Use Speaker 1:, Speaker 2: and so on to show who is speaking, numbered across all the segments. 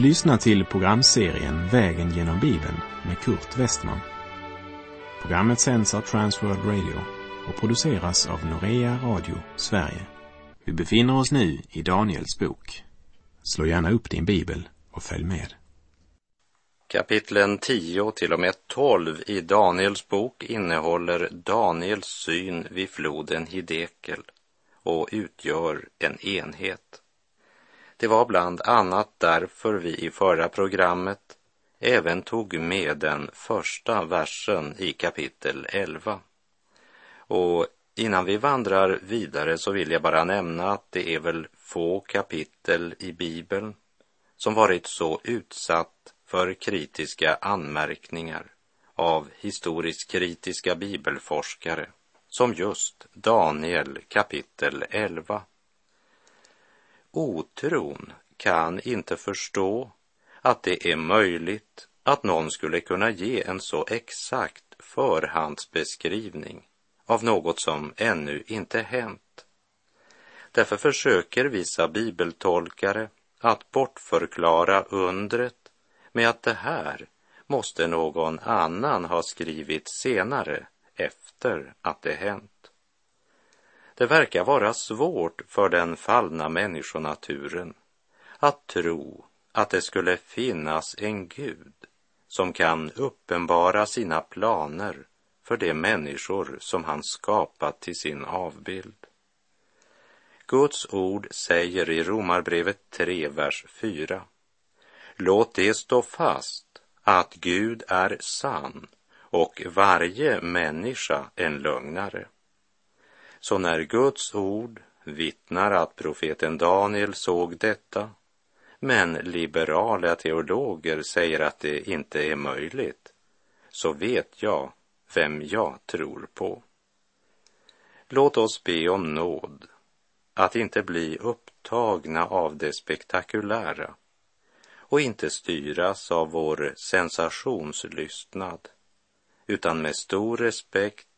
Speaker 1: Du lyssnar till programserien Vägen genom Bibeln med Kurt Westman. Programmet sänds av Transworld Radio och produceras av Norea Radio Sverige. Vi befinner oss nu i Daniels bok. Slå gärna upp din bibel och följ med.
Speaker 2: Kapitlen 10 till och med 12 i Daniels bok innehåller Daniels syn vid floden Hidekel och utgör en enhet. Det var bland annat därför vi i förra programmet även tog med den första versen i kapitel 11. Och innan vi vandrar vidare så vill jag bara nämna att det är väl få kapitel i Bibeln som varit så utsatt för kritiska anmärkningar av historiskt kritiska bibelforskare som just Daniel kapitel 11. Otron kan inte förstå att det är möjligt att någon skulle kunna ge en så exakt förhandsbeskrivning av något som ännu inte hänt. Därför försöker vissa bibeltolkare att bortförklara undret med att det här måste någon annan ha skrivit senare efter att det hänt. Det verkar vara svårt för den fallna människonaturen att tro att det skulle finnas en Gud som kan uppenbara sina planer för de människor som han skapat till sin avbild. Guds ord säger i Romarbrevet 3, vers 4. Låt det stå fast att Gud är sann och varje människa en lögnare. Så när Guds ord vittnar att profeten Daniel såg detta, men liberala teologer säger att det inte är möjligt, så vet jag vem jag tror på. Låt oss be om nåd att inte bli upptagna av det spektakulära och inte styras av vår sensationslystnad utan med stor respekt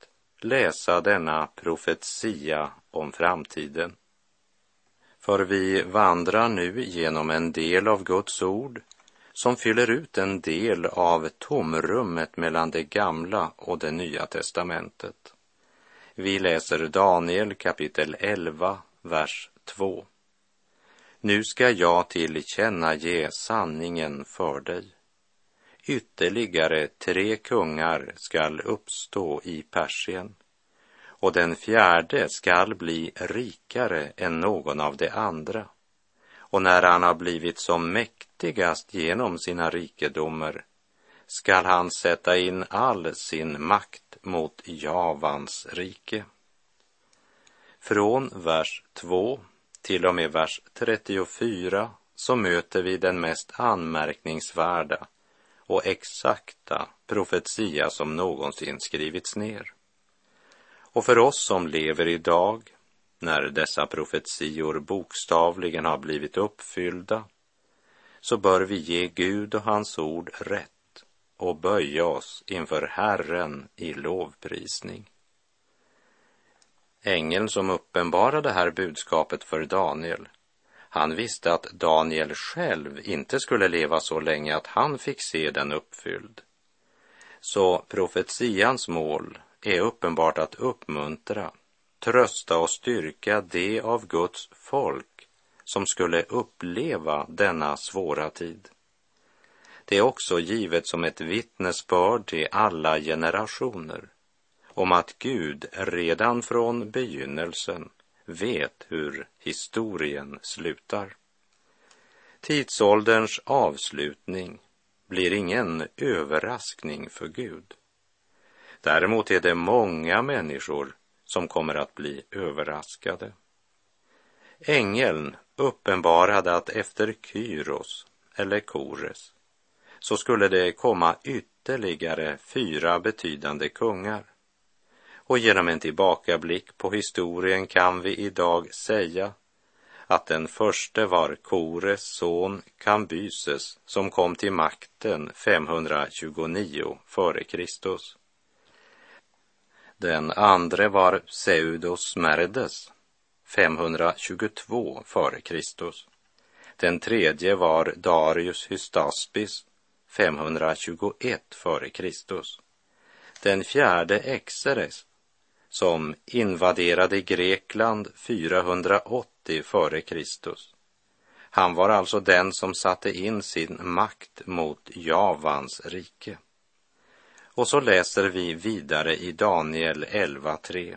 Speaker 2: läsa denna profetia om framtiden. För vi vandrar nu genom en del av Guds ord som fyller ut en del av tomrummet mellan det gamla och det nya testamentet. Vi läser Daniel kapitel 11, vers 2. Nu ska jag tillkännage sanningen för dig. Ytterligare tre kungar skall uppstå i Persien och den fjärde skall bli rikare än någon av de andra. Och när han har blivit som mäktigast genom sina rikedomar skall han sätta in all sin makt mot Javans rike. Från vers 2 till och med vers 34 så möter vi den mest anmärkningsvärda och exakta profetia som någonsin skrivits ner. Och för oss som lever idag, när dessa profetior bokstavligen har blivit uppfyllda, så bör vi ge Gud och hans ord rätt och böja oss inför Herren i lovprisning. Ängeln som uppenbarade det här budskapet för Daniel, han visste att Daniel själv inte skulle leva så länge att han fick se den uppfylld. Så profetians mål är uppenbart att uppmuntra, trösta och styrka det av Guds folk som skulle uppleva denna svåra tid. Det är också givet som ett vittnesbörd till alla generationer om att Gud redan från begynnelsen vet hur historien slutar. Tidsålderns avslutning blir ingen överraskning för Gud. Däremot är det många människor som kommer att bli överraskade. Ängeln uppenbarade att efter Kyros eller Kores så skulle det komma ytterligare fyra betydande kungar. Och genom en tillbakablick på historien kan vi idag säga att den första var Kores son Kambyses som kom till makten 529 före Kristus. Den andra var Pseudos Merdes 522 före Kristus. Den tredje var Darius Hystaspis 521 f.Kr. Den fjärde Exeres som invaderade Grekland 480 f.Kr. Han var alltså den som satte in sin makt mot Javans rike. Och så läser vi vidare i Daniel 11.3.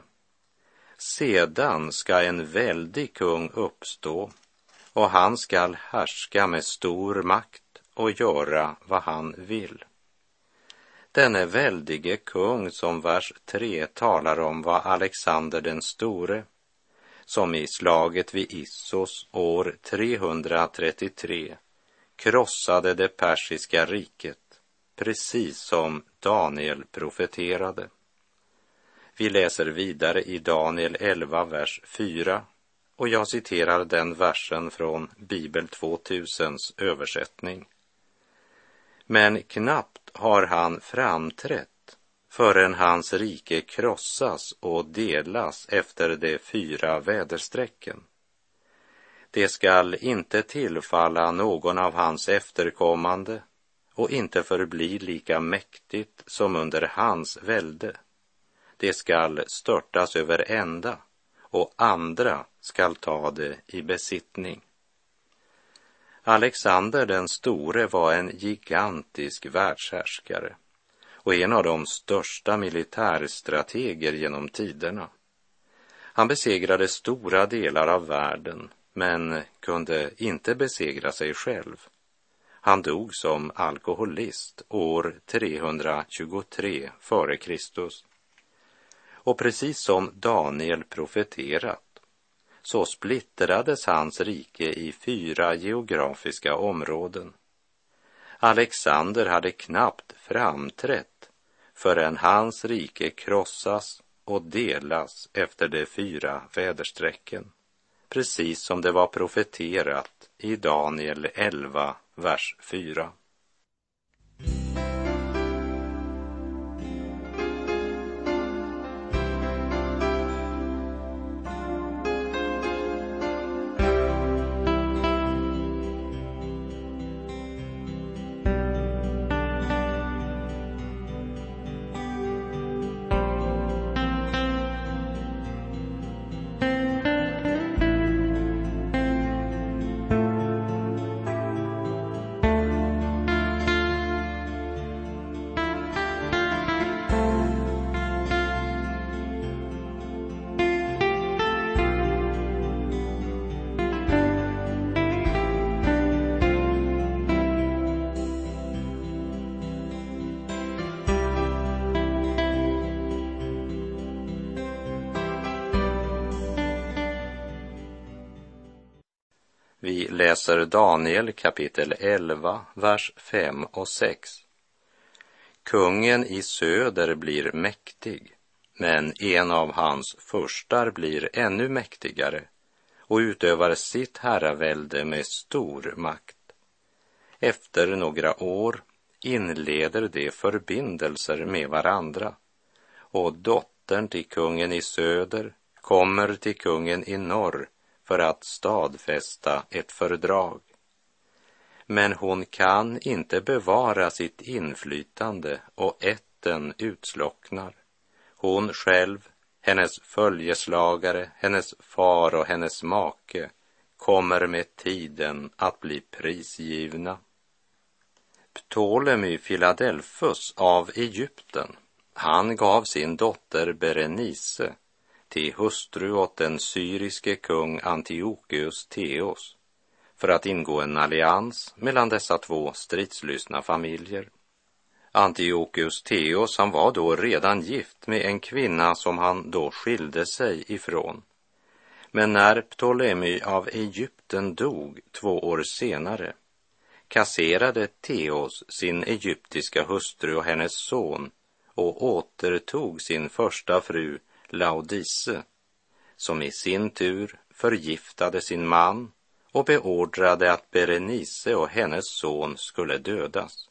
Speaker 2: Sedan ska en väldig kung uppstå och han skall härska med stor makt och göra vad han vill. Denne väldige kung som vers 3 talar om var Alexander den store, som i slaget vid Issos år 333 krossade det persiska riket, precis som Daniel profeterade. Vi läser vidare i Daniel 11, vers 4 och jag citerar den versen från Bibel 2000s översättning. Men knappt har han framträtt förrän hans rike krossas och delas efter de fyra väderstrecken. Det skall inte tillfalla någon av hans efterkommande och inte förbli lika mäktigt som under hans välde. Det skall störtas över ända och andra skall ta det i besittning. Alexander den store var en gigantisk världshärskare och en av de största militärstrateger genom tiderna. Han besegrade stora delar av världen men kunde inte besegra sig själv. Han dog som alkoholist år 323 f.Kr. Och precis som Daniel profeterat så splittrades hans rike i fyra geografiska områden. Alexander hade knappt framträtt förrän hans rike krossas och delas efter de fyra väderstrecken, precis som det var profeterat i Daniel 11, vers 4. Läser Daniel kapitel 11, vers 5 och 6. Kungen i söder blir mäktig, men en av hans furstar blir ännu mäktigare och utövar sitt herravälde med stor makt. Efter några år inleder de förbindelser med varandra och dottern till kungen i söder kommer till kungen i norr för att stadfästa ett fördrag. Men hon kan inte bevara sitt inflytande och ätten utslocknar. Hon själv, hennes följeslagare, hennes far och hennes make kommer med tiden att bli prisgivna. Ptolemy Filadelfus av Egypten, han gav sin dotter Berenice till hustru åt den syriske kung Antiochus Theos för att ingå en allians mellan dessa två stridslystna familjer. Antiochus Theos, han var då redan gift med en kvinna som han då skilde sig ifrån. Men när Ptolemy av Egypten dog två år senare kasserade Theos sin egyptiska hustru och hennes son och återtog sin första fru Laodice, som i sin tur förgiftade sin man och beordrade att Berenice och hennes son skulle dödas.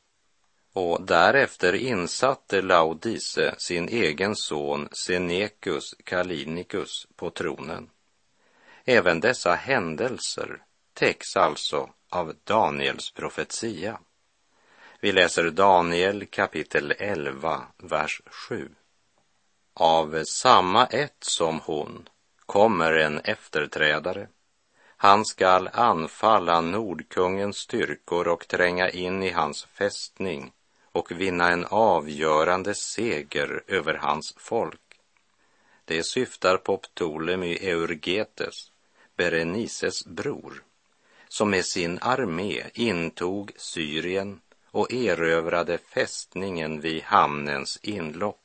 Speaker 2: Och därefter insatte Laodice sin egen son Senecus Kalinicus på tronen. Även dessa händelser täcks alltså av Daniels profetia. Vi läser Daniel kapitel 11, vers 7. Av samma ett som hon kommer en efterträdare. Han skall anfalla Nordkungens styrkor och tränga in i hans fästning och vinna en avgörande seger över hans folk. Det syftar på Ptolemy Eurgetes, Berenices bror, som med sin armé intog Syrien och erövrade fästningen vid hamnens inlopp.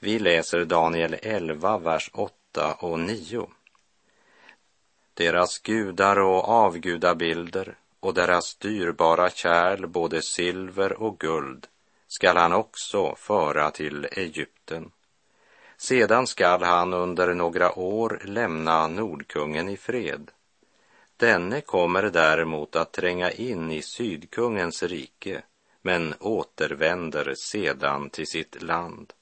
Speaker 2: Vi läser Daniel 11, vers 8 och 9. Deras gudar och avgudabilder och deras dyrbara kärl, både silver och guld, skall han också föra till Egypten. Sedan skall han under några år lämna Nordkungen i fred. Denne kommer däremot att tränga in i Sydkungens rike, men återvänder sedan till sitt land.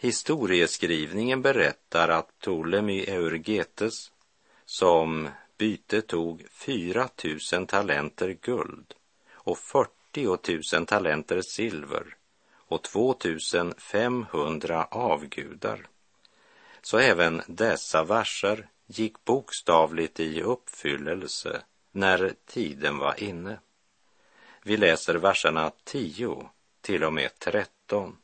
Speaker 2: Historieskrivningen berättar att Ptolemy Eurgetes, som byte tog 4 000 talenter guld och 40 000 talenter silver och 2 500 avgudar. Så även dessa verser gick bokstavligt i uppfyllelse när tiden var inne. Vi läser verserna 10 till och med 13.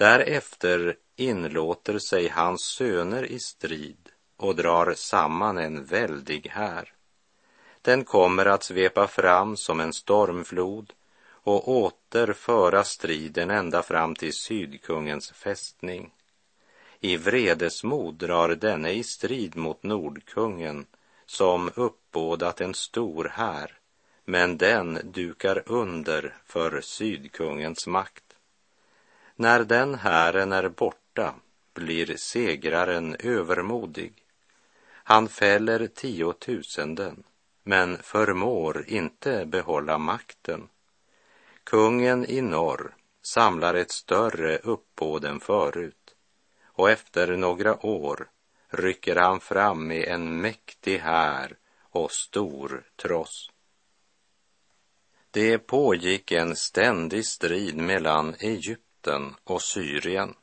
Speaker 2: Därefter inlåter sig hans söner i strid och drar samman en väldig här. Den kommer att svepa fram som en stormflod och återföra striden ända fram till Sydkungens fästning. I vredesmod drar denne i strid mot Nordkungen som uppbådat en stor här, men den dukar under för Sydkungens makt. När den hären är borta blir segraren övermodig. Han fäller tiotusenden, men förmår inte behålla makten. Kungen i norr samlar ett större uppbåd än förut och efter några år rycker han fram med en mäktig här och stor tross. Det pågick en ständig strid mellan Egypten och Syrien.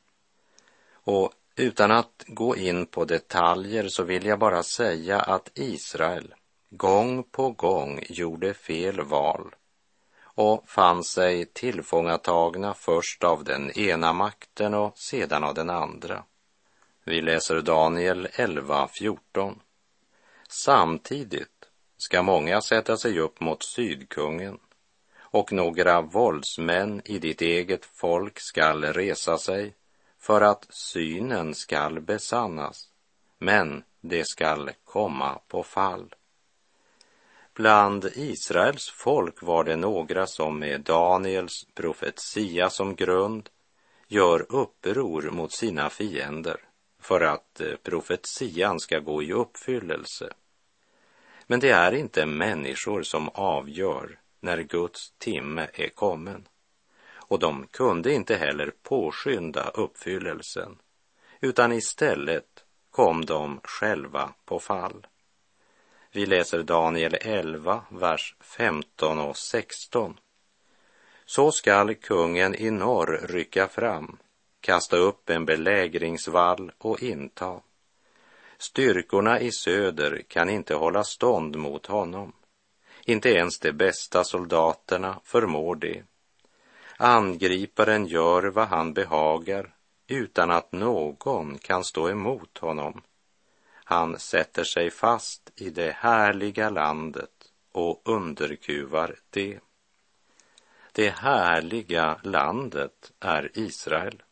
Speaker 2: Och utan att gå in på detaljer så vill jag bara säga att Israel gång på gång gjorde fel val och fann sig tillfångatagna först av den ena makten och sedan av den andra. Vi läser Daniel 11.14. Samtidigt ska många sätta sig upp mot Sydkungen och några våldsmän i ditt eget folk skall resa sig för att synen skall besannas, men det skall komma på fall. Bland Israels folk var det några som med Daniels profetia som grund gör uppror mot sina fiender för att eh, profetian ska gå i uppfyllelse. Men det är inte människor som avgör när Guds timme är kommen. Och de kunde inte heller påskynda uppfyllelsen, utan istället kom de själva på fall. Vi läser Daniel 11, vers 15 och 16. Så skall kungen i norr rycka fram, kasta upp en belägringsvall och inta. Styrkorna i söder kan inte hålla stånd mot honom. Inte ens de bästa soldaterna förmår det. Angriparen gör vad han behagar utan att någon kan stå emot honom. Han sätter sig fast i det härliga landet och underkuvar det. Det härliga landet är Israel.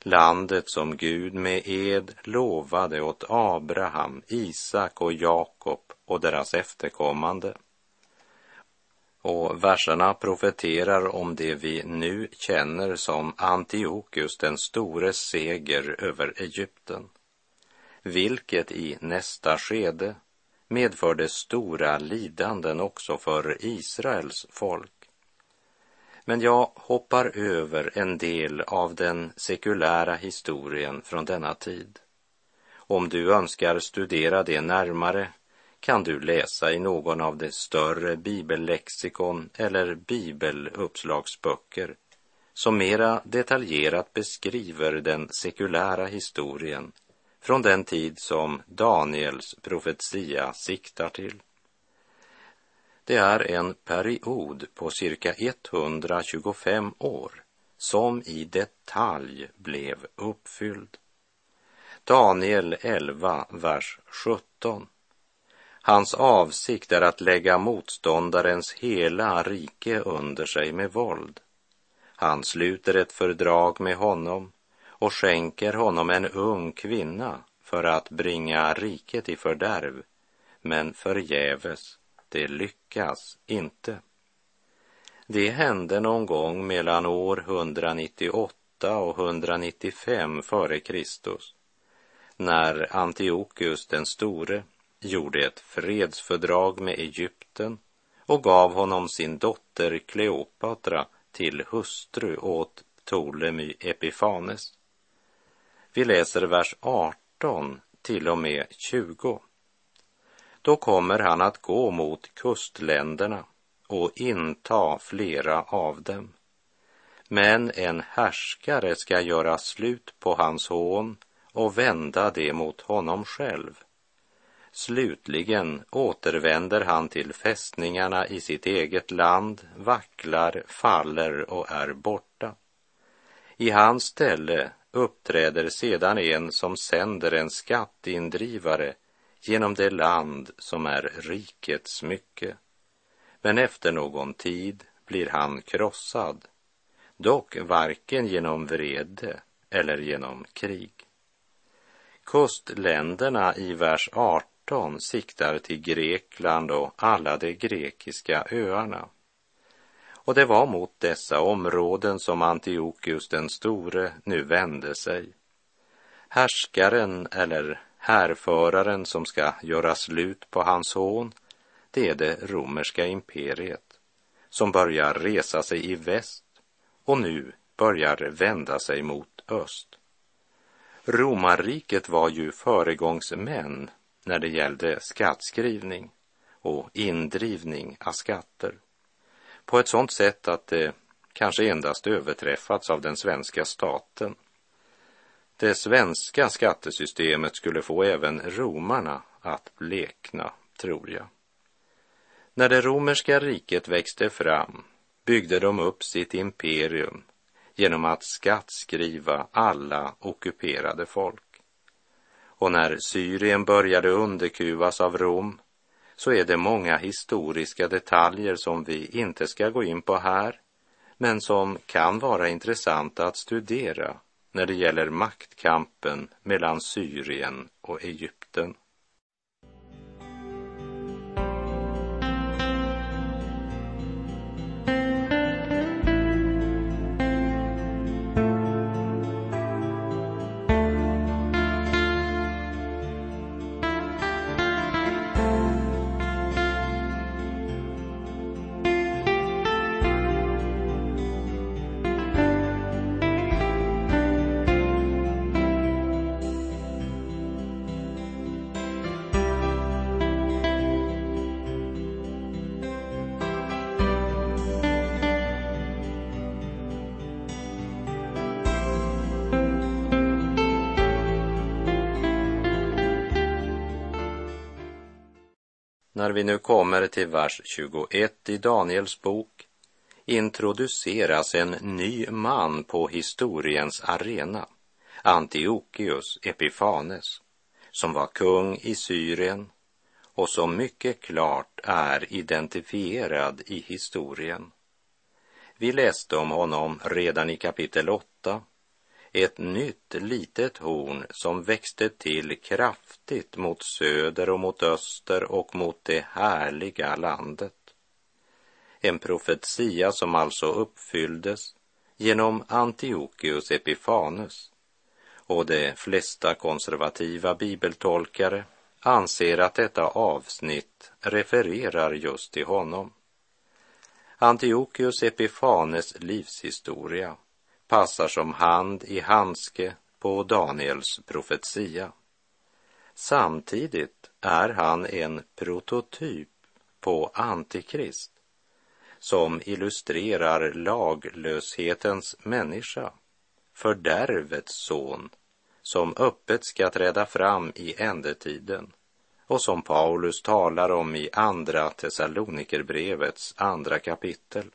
Speaker 2: Landet som Gud med ed lovade åt Abraham, Isak och Jakob och deras efterkommande. Och verserna profeterar om det vi nu känner som Antiochus den stores seger över Egypten vilket i nästa skede medförde stora lidanden också för Israels folk. Men jag hoppar över en del av den sekulära historien från denna tid. Om du önskar studera det närmare kan du läsa i någon av de större bibellexikon eller bibeluppslagsböcker som mera detaljerat beskriver den sekulära historien från den tid som Daniels profetia siktar till. Det är en period på cirka 125 år som i detalj blev uppfylld. Daniel 11, vers 17. Hans avsikt är att lägga motståndarens hela rike under sig med våld. Han sluter ett fördrag med honom och skänker honom en ung kvinna för att bringa riket i fördärv, men förgäves, det lyckas inte. Det hände någon gång mellan år 198 och 195 före Kristus när Antiochus den store gjorde ett fredsfördrag med Egypten och gav honom sin dotter Kleopatra till hustru åt Ptolemy Epifanes. Vi läser vers 18 till och med 20. Då kommer han att gå mot kustländerna och inta flera av dem. Men en härskare ska göra slut på hans hån och vända det mot honom själv. Slutligen återvänder han till fästningarna i sitt eget land, vacklar, faller och är borta. I hans ställe uppträder sedan en som sänder en skatteindrivare genom det land som är rikets mycket. Men efter någon tid blir han krossad, dock varken genom vrede eller genom krig. Kustländerna i vers 18 siktar till Grekland och alla de grekiska öarna. Och det var mot dessa områden som Antiochus den store nu vände sig. Härskaren eller härföraren som ska göra slut på hans hån, det är det romerska imperiet som börjar resa sig i väst och nu börjar vända sig mot öst. Romarriket var ju föregångsmän när det gällde skattskrivning och indrivning av skatter på ett sådant sätt att det kanske endast överträffats av den svenska staten. Det svenska skattesystemet skulle få även romarna att blekna, tror jag. När det romerska riket växte fram byggde de upp sitt imperium genom att skattskriva alla ockuperade folk. Och när Syrien började underkuvas av Rom så är det många historiska detaljer som vi inte ska gå in på här, men som kan vara intressanta att studera när det gäller maktkampen mellan Syrien och Egypten. När vi nu kommer till vers 21 i Daniels bok introduceras en ny man på historiens arena, Antiochus Epifanes, som var kung i Syrien och som mycket klart är identifierad i historien. Vi läste om honom redan i kapitel 8 ett nytt litet horn som växte till kraftigt mot söder och mot öster och mot det härliga landet. En profetia som alltså uppfylldes genom Antiochus Epifanus och de flesta konservativa bibeltolkare anser att detta avsnitt refererar just till honom. Antiochus Epifanes livshistoria passar som hand i handske på Daniels profetia. Samtidigt är han en prototyp på Antikrist som illustrerar laglöshetens människa, fördärvets son, som öppet ska träda fram i ändetiden och som Paulus talar om i Andra Thessalonikerbrevets andra kapitel.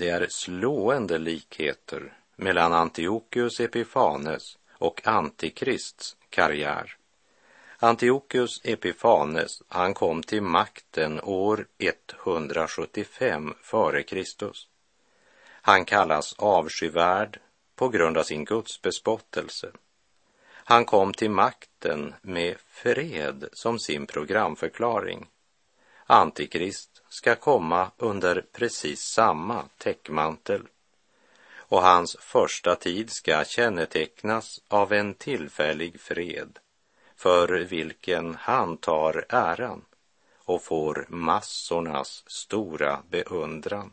Speaker 2: Det är slående likheter mellan Antiochus Epifanes och Antikrists karriär. Antiochus Epifanes, han kom till makten år 175 f.Kr. Han kallas avskyvärd på grund av sin gudsbespottelse. Han kom till makten med fred som sin programförklaring. Antikrist ska komma under precis samma täckmantel och hans första tid ska kännetecknas av en tillfällig fred för vilken han tar äran och får massornas stora beundran.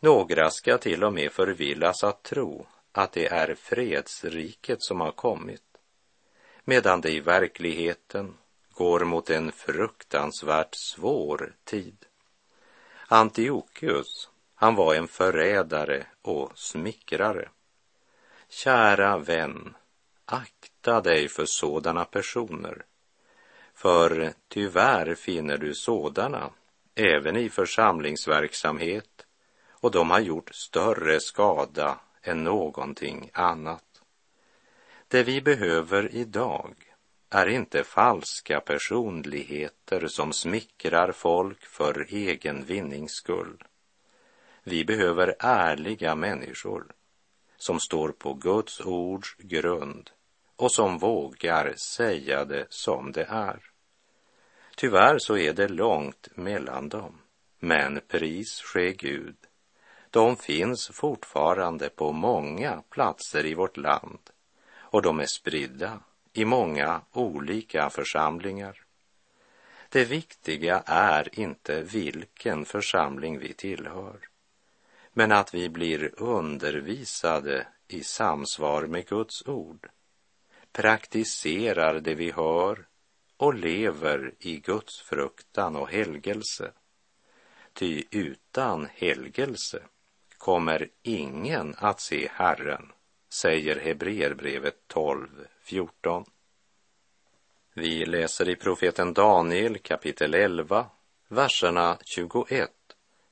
Speaker 2: Några ska till och med förvillas att tro att det är fredsriket som har kommit, medan det i verkligheten går mot en fruktansvärt svår tid. Antiochus, han var en förrädare och smickrare. Kära vän, akta dig för sådana personer, för tyvärr finner du sådana även i församlingsverksamhet och de har gjort större skada än någonting annat. Det vi behöver idag är inte falska personligheter som smickrar folk för egen vinnings skull. Vi behöver ärliga människor som står på Guds ords grund och som vågar säga det som det är. Tyvärr så är det långt mellan dem, men pris ske Gud de finns fortfarande på många platser i vårt land och de är spridda i många olika församlingar. Det viktiga är inte vilken församling vi tillhör, men att vi blir undervisade i samsvar med Guds ord, praktiserar det vi hör och lever i Guds fruktan och helgelse. Ty utan helgelse kommer ingen att se Herren, säger Hebreerbrevet 12 14. Vi läser i profeten Daniel kapitel 11, verserna 21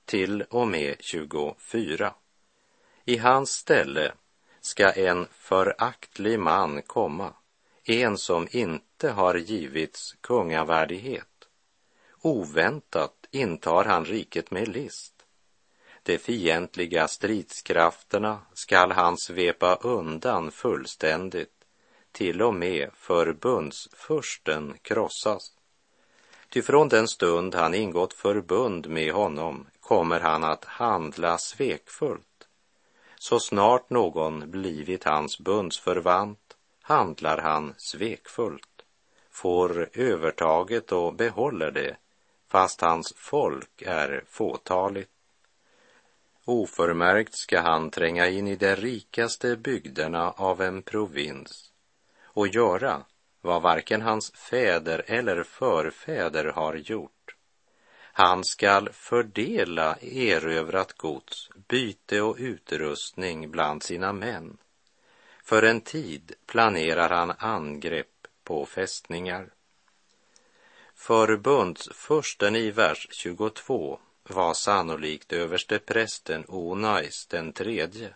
Speaker 2: till och med 24. I hans ställe ska en föraktlig man komma, en som inte har givits kungavärdighet. Oväntat intar han riket med list de fientliga stridskrafterna skall han svepa undan fullständigt, till och med förbundsfursten krossas. Ty från den stund han ingått förbund med honom kommer han att handla svekfullt. Så snart någon blivit hans bundsförvant handlar han svekfullt, får övertaget och behåller det, fast hans folk är fåtaligt. Oförmärkt ska han tränga in i de rikaste bygderna av en provins och göra vad varken hans fäder eller förfäder har gjort. Han skall fördela erövrat gods, byte och utrustning bland sina män. För en tid planerar han angrepp på fästningar. Förbundsfursten i vers 22 var sannolikt översteprästen Onais den tredje,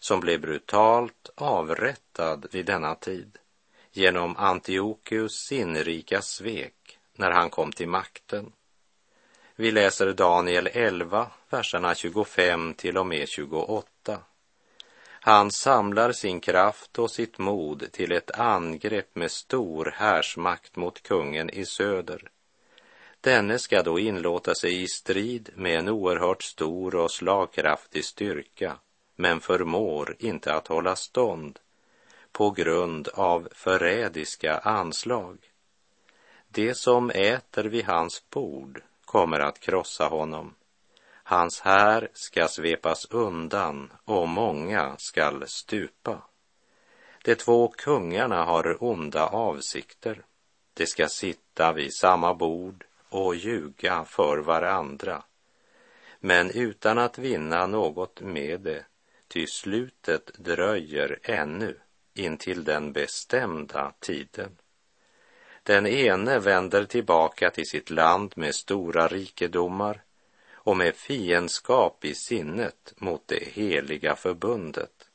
Speaker 2: som blev brutalt avrättad vid denna tid genom Antiochus sinnrika svek när han kom till makten. Vi läser Daniel 11, verserna 25 till och med 28. Han samlar sin kraft och sitt mod till ett angrepp med stor härsmakt mot kungen i söder Denne ska då inlåta sig i strid med en oerhört stor och slagkraftig styrka, men förmår inte att hålla stånd på grund av förrädiska anslag. Det som äter vid hans bord kommer att krossa honom. Hans här ska svepas undan och många skall stupa. De två kungarna har onda avsikter De ska sitta vid samma bord och ljuga för varandra, men utan att vinna något med det, ty slutet dröjer ännu intill den bestämda tiden. Den ene vänder tillbaka till sitt land med stora rikedomar och med fiendskap i sinnet mot det heliga förbundet.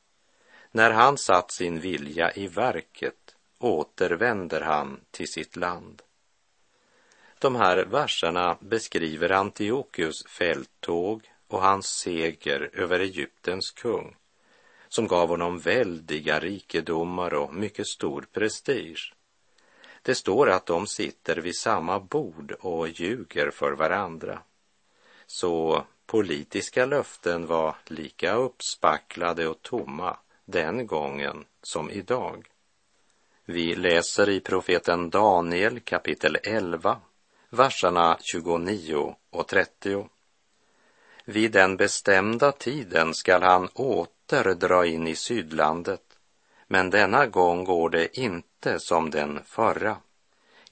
Speaker 2: När han satt sin vilja i verket återvänder han till sitt land. De här verserna beskriver Antiochus fälttåg och hans seger över Egyptens kung, som gav honom väldiga rikedomar och mycket stor prestige. Det står att de sitter vid samma bord och ljuger för varandra. Så politiska löften var lika uppspacklade och tomma den gången som idag. Vi läser i profeten Daniel kapitel 11, verserna 29 och 30. Vid den bestämda tiden skall han åter dra in i sydlandet, men denna gång går det inte som den förra.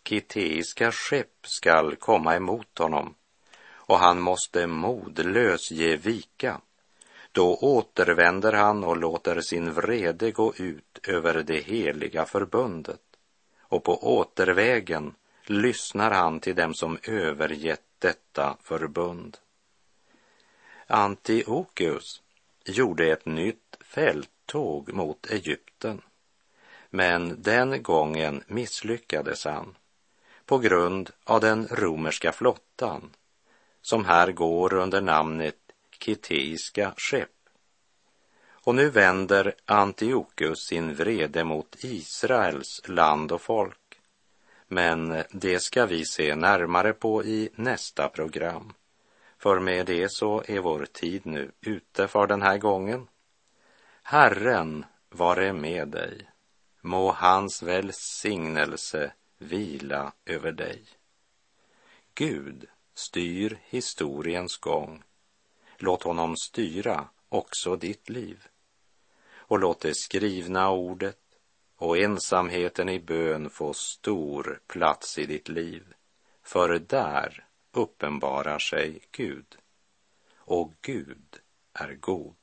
Speaker 2: Kiteiska skepp skall komma emot honom och han måste modlös ge vika. Då återvänder han och låter sin vrede gå ut över det heliga förbundet och på återvägen lyssnar han till dem som övergett detta förbund. Antiochus gjorde ett nytt fälttåg mot Egypten. Men den gången misslyckades han på grund av den romerska flottan som här går under namnet kiteiska skepp. Och nu vänder Antiochus sin vrede mot Israels land och folk. Men det ska vi se närmare på i nästa program. För med det så är vår tid nu ute för den här gången. Herren vare med dig. Må hans välsignelse vila över dig. Gud styr historiens gång. Låt honom styra också ditt liv. Och låt det skrivna ordet och ensamheten i bön få stor plats i ditt liv. För där uppenbarar sig Gud. Och Gud är god.